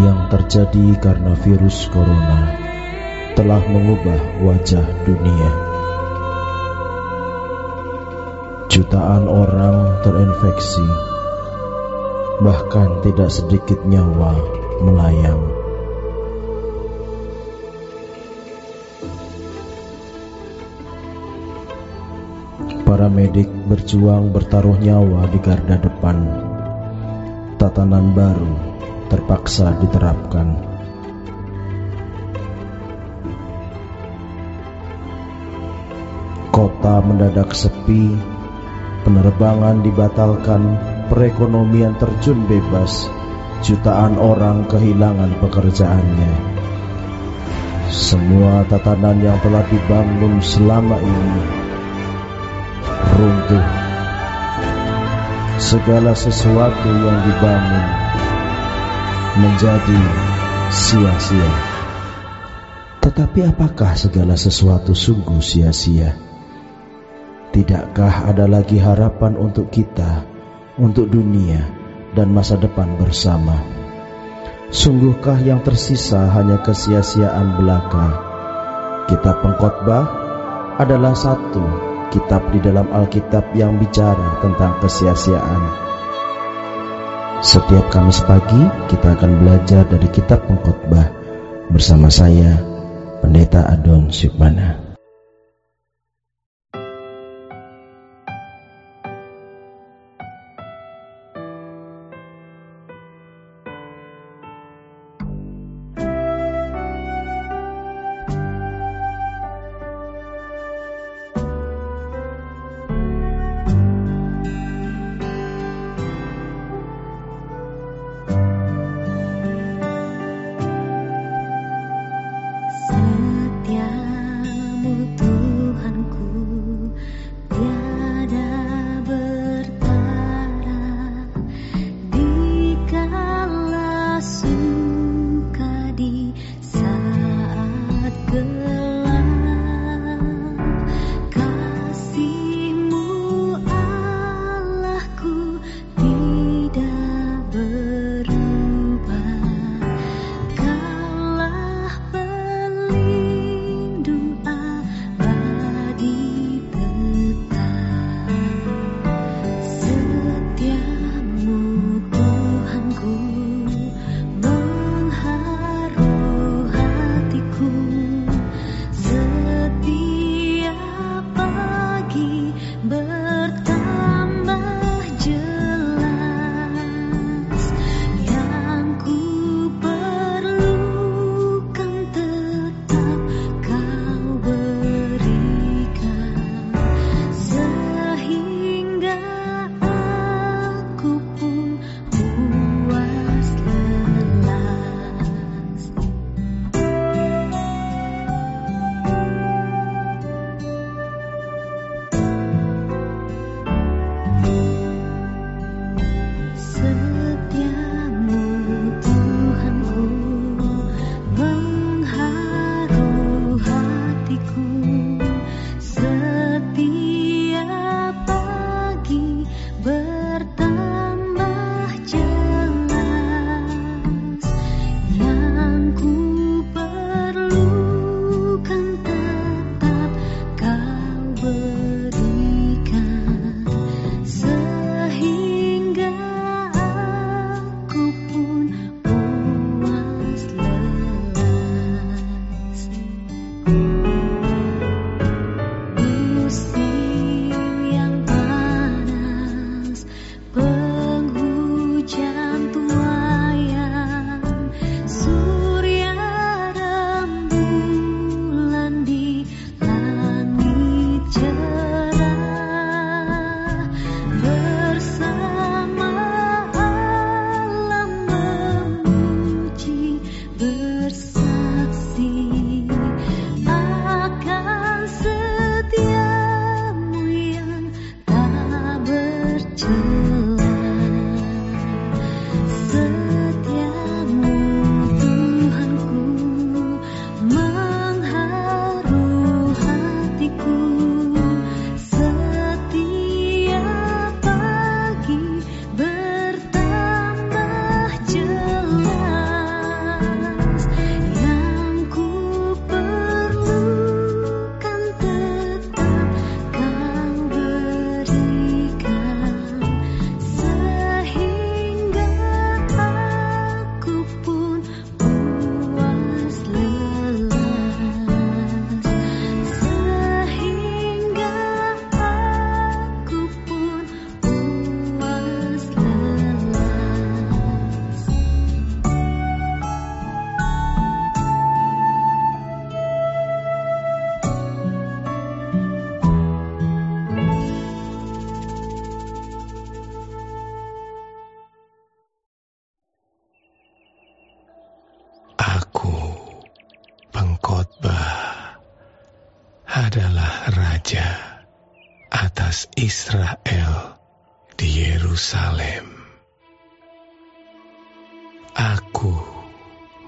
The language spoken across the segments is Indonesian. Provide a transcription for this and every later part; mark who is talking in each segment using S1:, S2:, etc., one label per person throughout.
S1: yang terjadi karena virus corona telah mengubah wajah dunia. Jutaan orang terinfeksi, bahkan tidak sedikit nyawa melayang. Para medik berjuang bertaruh nyawa di garda depan. Tatanan baru terpaksa diterapkan. Kota mendadak sepi, penerbangan dibatalkan, perekonomian terjun bebas, jutaan orang kehilangan pekerjaannya. Semua tatanan yang telah dibangun selama ini runtuh. Segala sesuatu yang dibangun menjadi sia-sia. Tetapi apakah segala sesuatu sungguh sia-sia? Tidakkah ada lagi harapan untuk kita, untuk dunia, dan masa depan bersama? Sungguhkah yang tersisa hanya kesia-siaan belaka? Kitab pengkhotbah adalah satu kitab di dalam Alkitab yang bicara tentang kesia-siaan. Setiap Kamis pagi kita akan belajar dari kitab pengkhotbah bersama saya Pendeta Adon Syukmana.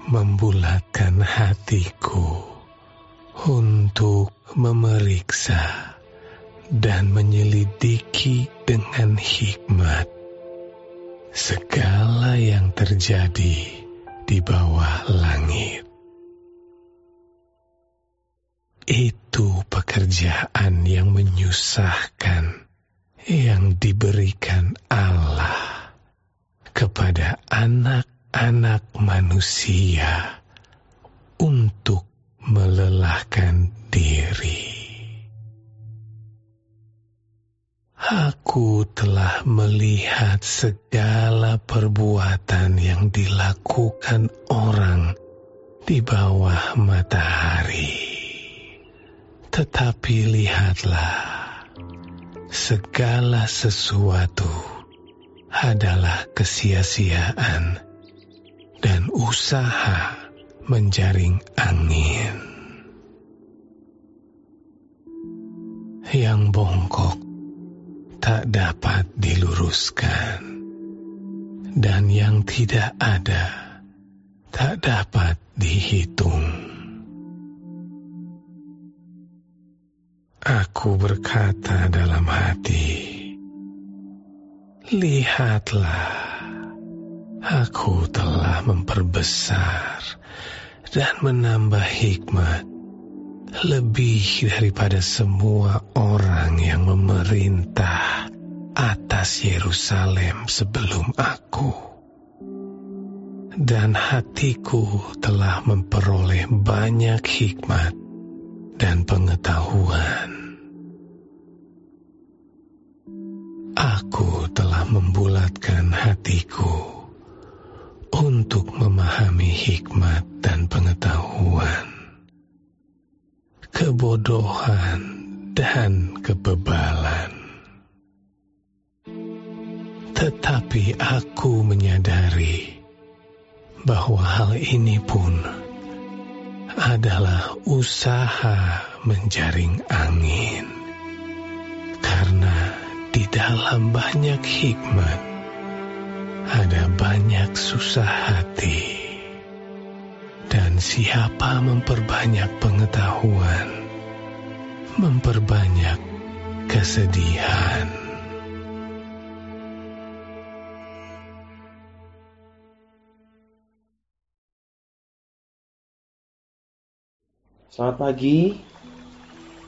S2: Membulatkan hatiku untuk memeriksa dan menyelidiki dengan hikmat segala yang terjadi di bawah langit. Itu pekerjaan yang menyusahkan yang diberikan Allah kepada anak-anak manusia untuk melelahkan diri. Aku telah melihat segala perbuatan yang dilakukan orang di bawah matahari. Tetapi lihatlah, segala sesuatu adalah kesia-siaan dan usaha menjaring angin. Yang bongkok tak dapat diluruskan, dan yang tidak ada tak dapat dihitung. Aku berkata dalam hati, "Lihatlah, aku telah memperbesar dan menambah hikmat lebih daripada semua orang yang memerintah atas Yerusalem sebelum aku. Dan hatiku telah memperoleh banyak hikmat dan pengetahuan. Aku telah membulatkan hatiku untuk memahami hikmat dan pengetahuan kebodohan dan kebebalan. Tetapi aku menyadari bahwa hal ini pun adalah usaha menjaring angin. Karena di dalam banyak hikmat ada banyak susah hati. Dan siapa memperbanyak pengetahuan, memperbanyak kesedihan.
S3: Selamat pagi.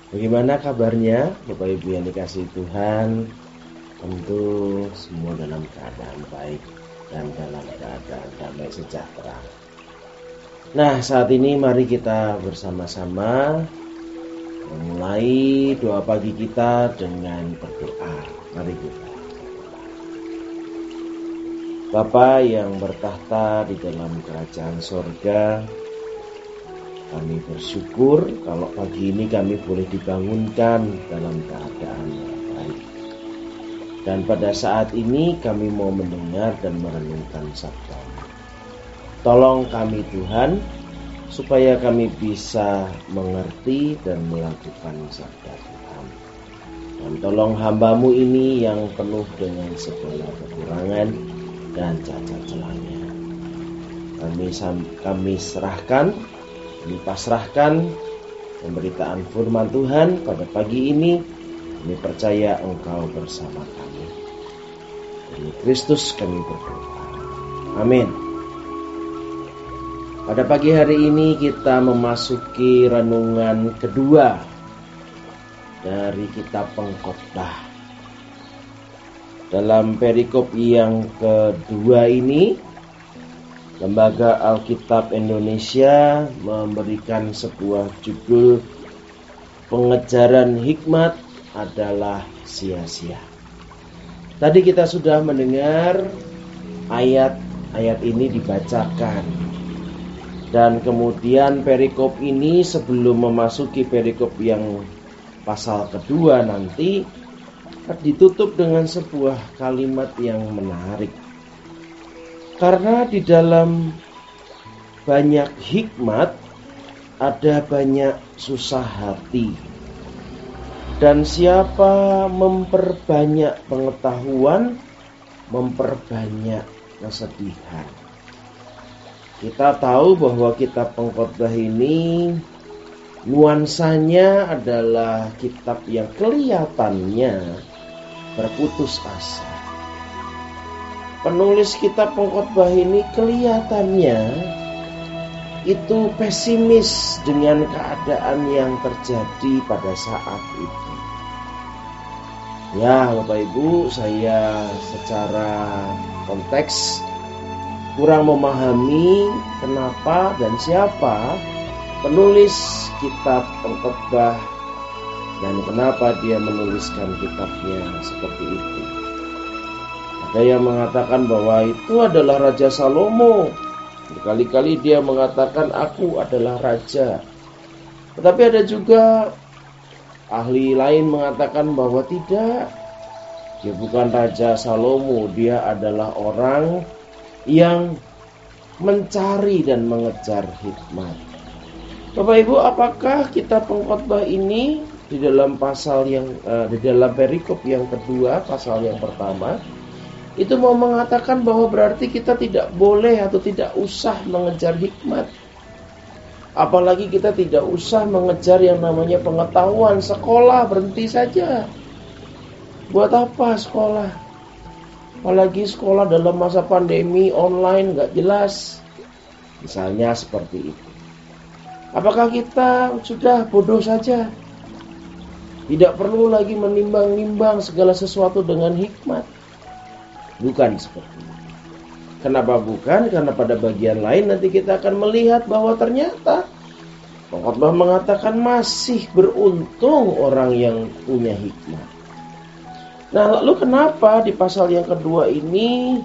S3: Bagaimana kabarnya Bapak Ibu yang dikasih Tuhan? Tentu semua dalam keadaan baik dan dalam keadaan damai sejahtera. Nah, saat ini mari kita bersama-sama memulai doa pagi kita dengan berdoa. Mari kita Bapa yang bertahta di dalam kerajaan sorga, kami bersyukur kalau pagi ini kami boleh dibangunkan dalam keadaan. Dan pada saat ini kami mau mendengar dan merenungkan sabda Tolong kami Tuhan, supaya kami bisa mengerti dan melakukan sabda Tuhan. Dan tolong hambamu ini yang penuh dengan segala kekurangan dan cacat celahnya. Kami, kami serahkan, kami pasrahkan pemberitaan firman Tuhan pada pagi ini. Kami percaya Engkau bersama kami. Demi Kristus kami berdoa. Amin. Pada pagi hari ini kita memasuki renungan kedua dari kitab pengkhotbah. Dalam perikop yang kedua ini, Lembaga Alkitab Indonesia memberikan sebuah judul Pengejaran Hikmat adalah sia-sia. Tadi kita sudah mendengar ayat-ayat ini dibacakan dan kemudian perikop ini sebelum memasuki perikop yang pasal kedua nanti ditutup dengan sebuah kalimat yang menarik. Karena di dalam banyak hikmat ada banyak susah hati. Dan siapa memperbanyak pengetahuan, memperbanyak kesedihan. Kita tahu bahwa kitab pengkhotbah ini nuansanya adalah kitab yang kelihatannya berputus asa. Penulis kitab pengkhotbah ini kelihatannya itu pesimis dengan keadaan yang terjadi pada saat itu. Ya, Bapak Ibu, saya secara konteks kurang memahami kenapa dan siapa penulis kitab pengkhotbah dan kenapa dia menuliskan kitabnya seperti itu. Ada yang mengatakan bahwa itu adalah Raja Salomo. Berkali-kali dia mengatakan aku adalah raja. Tetapi ada juga ahli lain mengatakan bahwa tidak. Dia bukan Raja Salomo, dia adalah orang yang mencari dan mengejar hikmat. Bapak Ibu, apakah kita pengkhotbah ini di dalam pasal yang uh, di dalam perikop yang kedua, pasal yang pertama, itu mau mengatakan bahwa berarti kita tidak boleh atau tidak usah mengejar hikmat. Apalagi kita tidak usah mengejar yang namanya pengetahuan, sekolah berhenti saja. Buat apa sekolah? Apalagi sekolah dalam masa pandemi online nggak jelas. Misalnya seperti itu. Apakah kita sudah bodoh saja? Tidak perlu lagi menimbang-nimbang segala sesuatu dengan hikmat. Bukan seperti itu. Kenapa bukan? Karena pada bagian lain nanti kita akan melihat bahwa ternyata pengkhotbah mengatakan masih beruntung orang yang punya hikmat. Nah, lalu kenapa di pasal yang kedua ini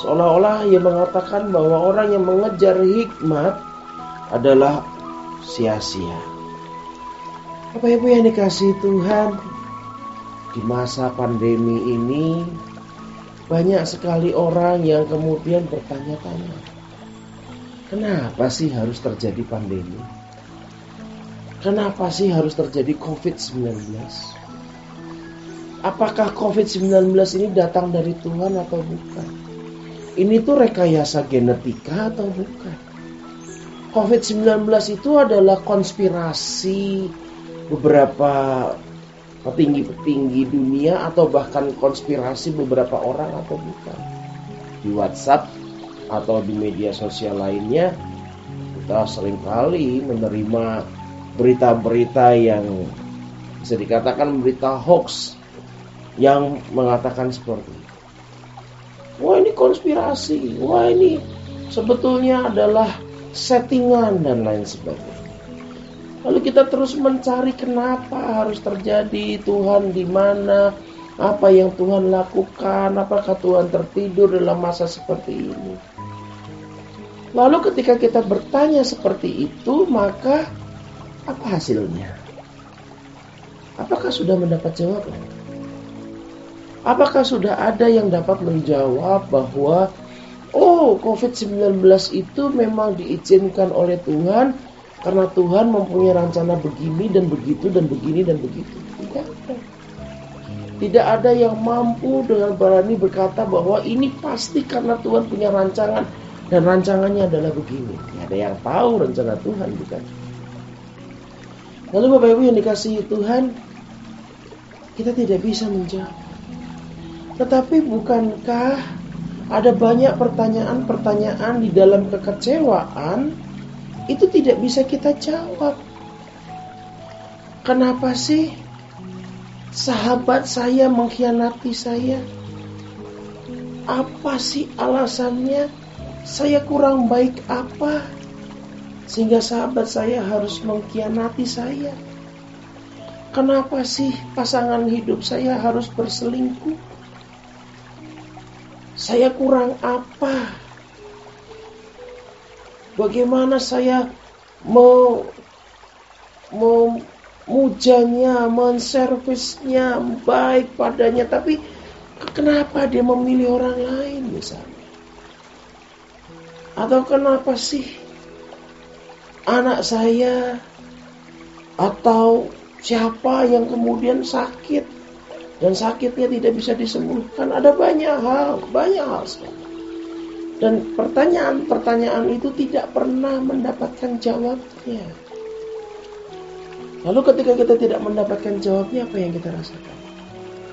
S3: seolah-olah ia mengatakan bahwa orang yang mengejar hikmat adalah sia-sia. Bapak Ibu yang dikasih Tuhan, di masa pandemi ini banyak sekali orang yang kemudian bertanya-tanya, kenapa sih harus terjadi pandemi? Kenapa sih harus terjadi COVID-19? apakah COVID-19 ini datang dari Tuhan atau bukan? Ini tuh rekayasa genetika atau bukan? COVID-19 itu adalah konspirasi beberapa petinggi-petinggi dunia atau bahkan konspirasi beberapa orang atau bukan? Di WhatsApp atau di media sosial lainnya kita sering kali menerima berita-berita yang bisa dikatakan berita hoax yang mengatakan seperti itu. Wah ini konspirasi, wah ini sebetulnya adalah settingan dan lain sebagainya. Lalu kita terus mencari kenapa harus terjadi, Tuhan di mana, apa yang Tuhan lakukan, apakah Tuhan tertidur dalam masa seperti ini. Lalu ketika kita bertanya seperti itu, maka apa hasilnya? Apakah sudah mendapat jawaban? Apakah sudah ada yang dapat menjawab bahwa oh COVID-19 itu memang diizinkan oleh Tuhan karena Tuhan mempunyai rencana begini dan begitu dan begini dan begitu. Tidak ada. Tidak ada yang mampu dengan berani berkata bahwa ini pasti karena Tuhan punya rancangan dan rancangannya adalah begini. Tidak ada yang tahu rencana Tuhan bukan? Lalu Bapak Ibu yang dikasihi Tuhan, kita tidak bisa menjawab. Tetapi bukankah ada banyak pertanyaan-pertanyaan di dalam kekecewaan itu tidak bisa kita jawab. Kenapa sih sahabat saya mengkhianati saya? Apa sih alasannya? Saya kurang baik apa? Sehingga sahabat saya harus mengkhianati saya. Kenapa sih pasangan hidup saya harus berselingkuh? Saya kurang apa? Bagaimana saya mau memujanya, menservisnya baik padanya, tapi kenapa dia memilih orang lain misalnya? Atau kenapa sih anak saya atau Siapa yang kemudian sakit dan sakitnya tidak bisa disembuhkan? Ada banyak hal, banyak hal sekali. Dan pertanyaan-pertanyaan itu tidak pernah mendapatkan jawabnya. Lalu ketika kita tidak mendapatkan jawabnya, apa yang kita rasakan?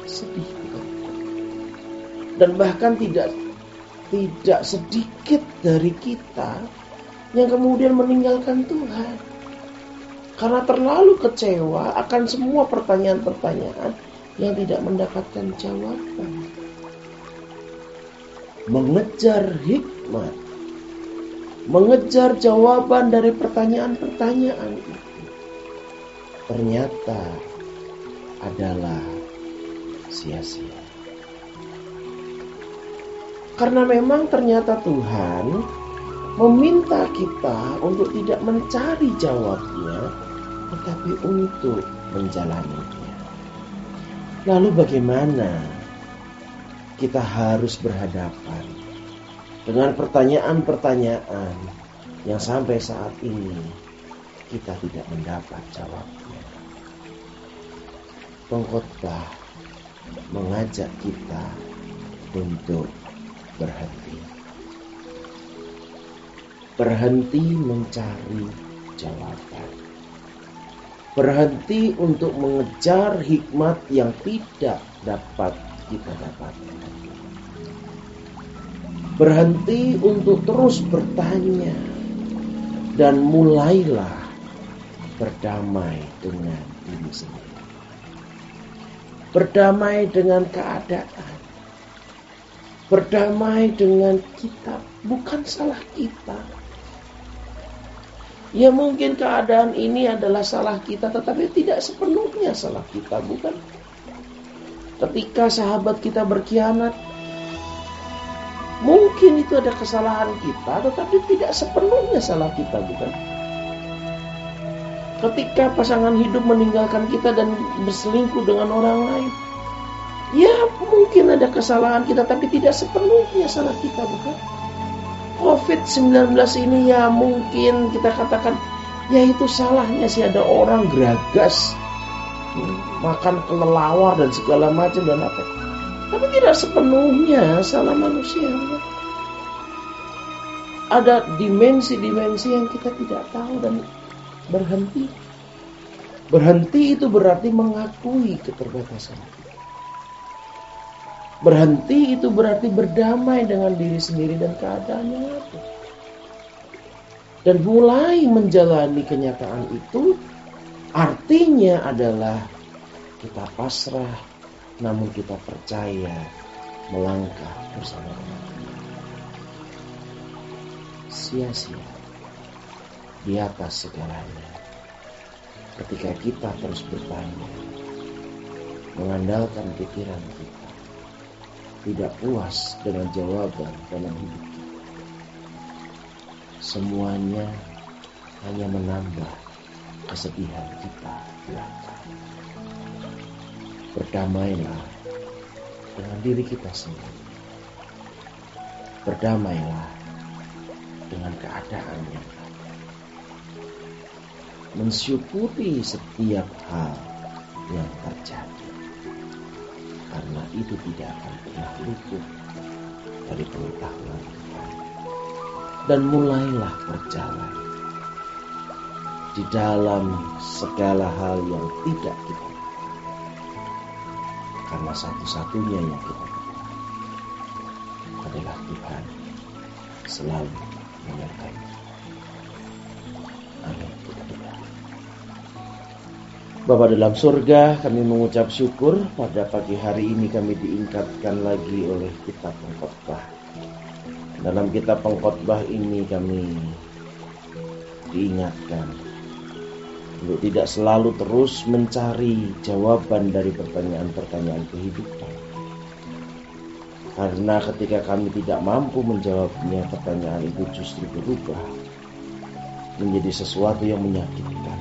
S3: Sedih. Dan bahkan tidak tidak sedikit dari kita yang kemudian meninggalkan Tuhan. Karena terlalu kecewa akan semua pertanyaan-pertanyaan yang tidak mendapatkan jawaban. Mengejar hikmat, mengejar jawaban dari pertanyaan-pertanyaan itu, ternyata adalah sia-sia. Karena memang ternyata Tuhan meminta kita untuk tidak mencari jawabnya, tetapi untuk menjalaninya. Lalu bagaimana kita harus berhadapan dengan pertanyaan-pertanyaan yang sampai saat ini kita tidak mendapat jawabnya. Pengkhotbah mengajak kita untuk berhenti. Berhenti mencari jawaban. Berhenti untuk mengejar hikmat yang tidak dapat kita dapatkan. Berhenti untuk terus bertanya dan mulailah berdamai dengan diri sendiri. Berdamai dengan keadaan berdamai dengan kita, bukan salah kita. Ya mungkin keadaan ini adalah salah kita, tetapi tidak sepenuhnya salah kita, bukan? Ketika sahabat kita berkhianat, mungkin itu ada kesalahan kita, tetapi tidak sepenuhnya salah kita, bukan? Ketika pasangan hidup meninggalkan kita dan berselingkuh dengan orang lain, Ya mungkin ada kesalahan kita tapi tidak sepenuhnya salah kita bukan? Covid-19 ini ya mungkin kita katakan ya itu salahnya sih ada orang geragas makan kelelawar dan segala macam dan apa. Tapi tidak sepenuhnya salah manusia. Ada dimensi-dimensi yang kita tidak tahu dan berhenti. Berhenti itu berarti mengakui keterbatasan. Berhenti itu berarti berdamai dengan diri sendiri dan keadaan yang ada. Dan mulai menjalani kenyataan itu artinya adalah kita pasrah namun kita percaya melangkah bersama. Sia-sia di atas segalanya. Ketika kita terus bertanya, mengandalkan pikiran kita, tidak puas dengan jawaban dalam hidup kita. Semuanya hanya menambah kesedihan kita belakang. Berdamailah dengan diri kita sendiri. Berdamailah dengan keadaan yang ada. Mensyukuri setiap hal yang terjadi karena itu tidak akan pernah luput dari pengetahuan Tuhan. Dan mulailah berjalan di dalam segala hal yang tidak kita karena satu-satunya yang kita adalah Tuhan selalu menyertai. Amin. Bapa dalam surga, kami mengucap syukur pada pagi hari ini kami diingkatkan lagi oleh kitab pengkhotbah. Dalam kitab pengkhotbah ini kami diingatkan untuk tidak selalu terus mencari jawaban dari pertanyaan-pertanyaan kehidupan. Karena ketika kami tidak mampu menjawabnya, pertanyaan itu justru berubah menjadi sesuatu yang menyakitkan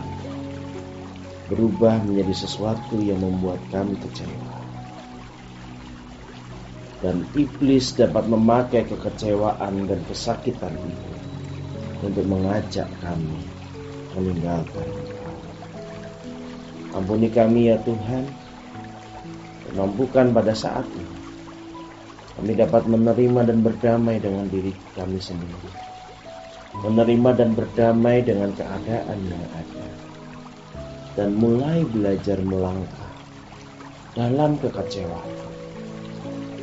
S3: berubah menjadi sesuatu yang membuat kami kecewa. Dan iblis dapat memakai kekecewaan dan kesakitan itu untuk mengajak kami meninggalkan Ampuni kami ya Tuhan. Mampukan pada saat ini. Kami dapat menerima dan berdamai dengan diri kami sendiri. Menerima dan berdamai dengan keadaan yang ada. Dan mulai belajar melangkah dalam kekecewaan.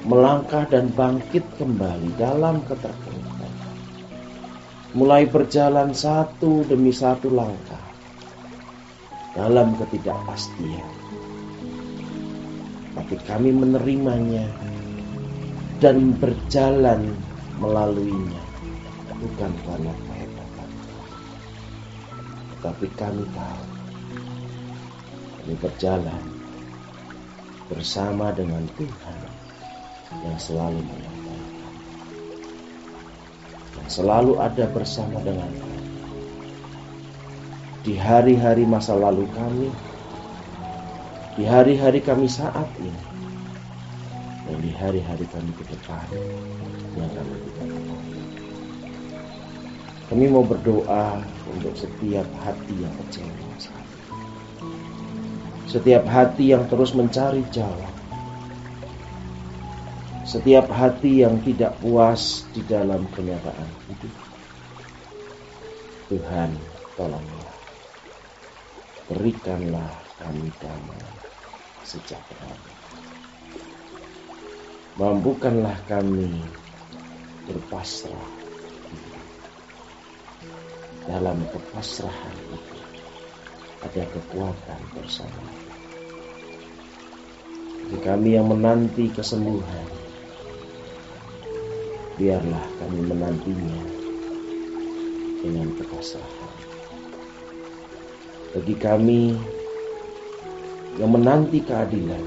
S3: Melangkah dan bangkit kembali dalam keterpurukan. Mulai berjalan satu demi satu langkah dalam ketidakpastian. Tapi kami menerimanya dan berjalan melaluinya bukan karena kehebatan. Tetapi kami tahu kami berjalan bersama dengan Tuhan yang selalu menyertai yang selalu ada bersama dengan kami di hari-hari masa lalu kami, di hari-hari kami saat ini, dan di hari-hari kami ke depan yang kami tidak Kami mau berdoa untuk setiap hati yang kecewa saat ini. Setiap hati yang terus mencari jawab. Setiap hati yang tidak puas di dalam kenyataan hidup. Tuhan, tolonglah berikanlah kami damai sejahtera. Mampukanlah kami berpasrah dalam kepasrahan itu ada kekuatan bersama. Bagi kami yang menanti kesembuhan, biarlah kami menantinya dengan kepasrahan bagi kami yang menanti keadilan.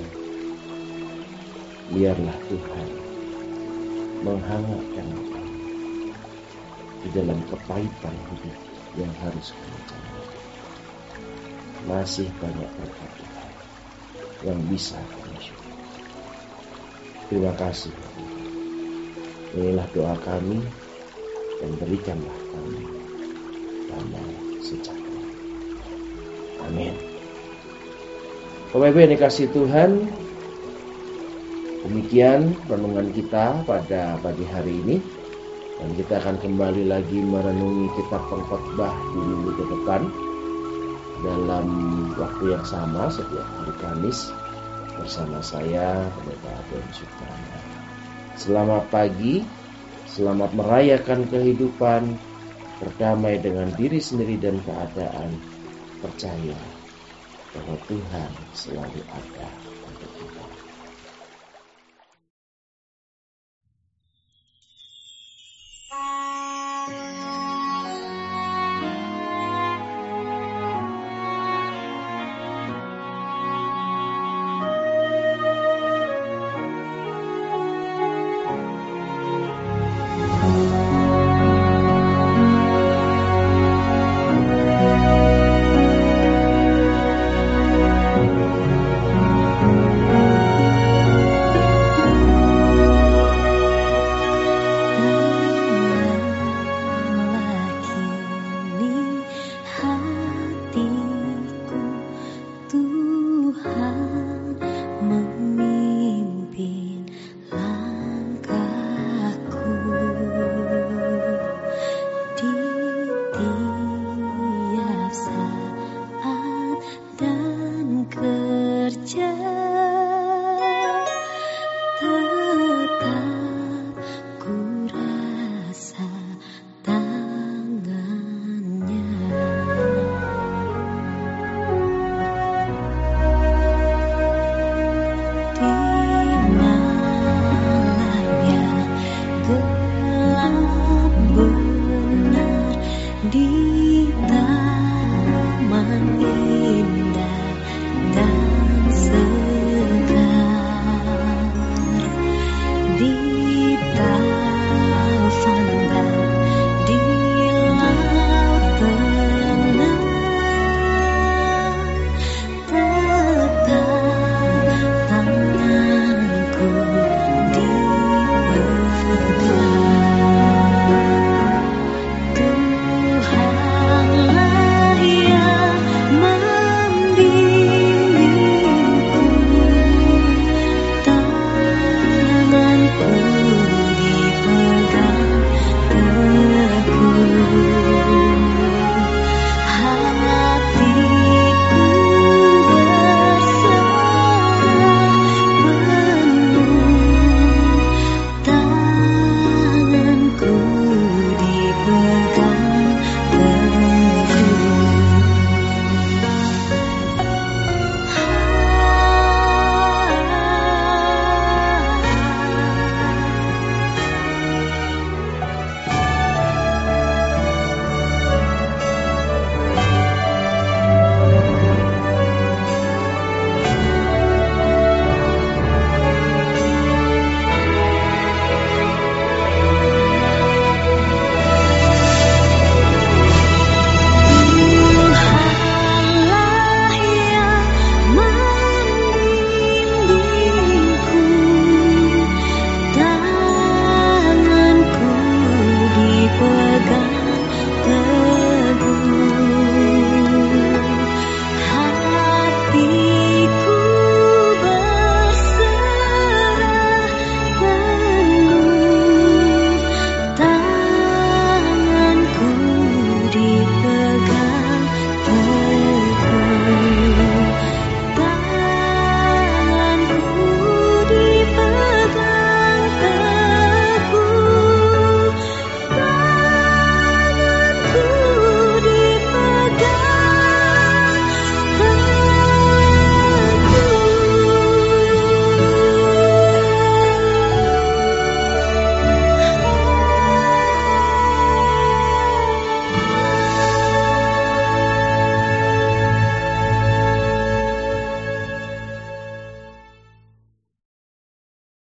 S3: Biarlah Tuhan menghangatkan kami di dalam kepahitan hidup yang harus kami jalani. Masih banyak berkat Tuhan yang bisa kami syukur. Terima kasih. Inilah doa kami dan berikanlah kami damai sejahtera. Amin. Bapak Ibu yang dikasih Tuhan, demikian renungan kita pada pagi hari ini. Dan kita akan kembali lagi merenungi kitab pengkhotbah di minggu ke depan dalam waktu yang sama setiap hari Kamis bersama saya Pendeta Ben Suprana. Selamat pagi, selamat merayakan kehidupan, berdamai dengan diri sendiri dan keadaan percaya bahwa Tuhan selalu ada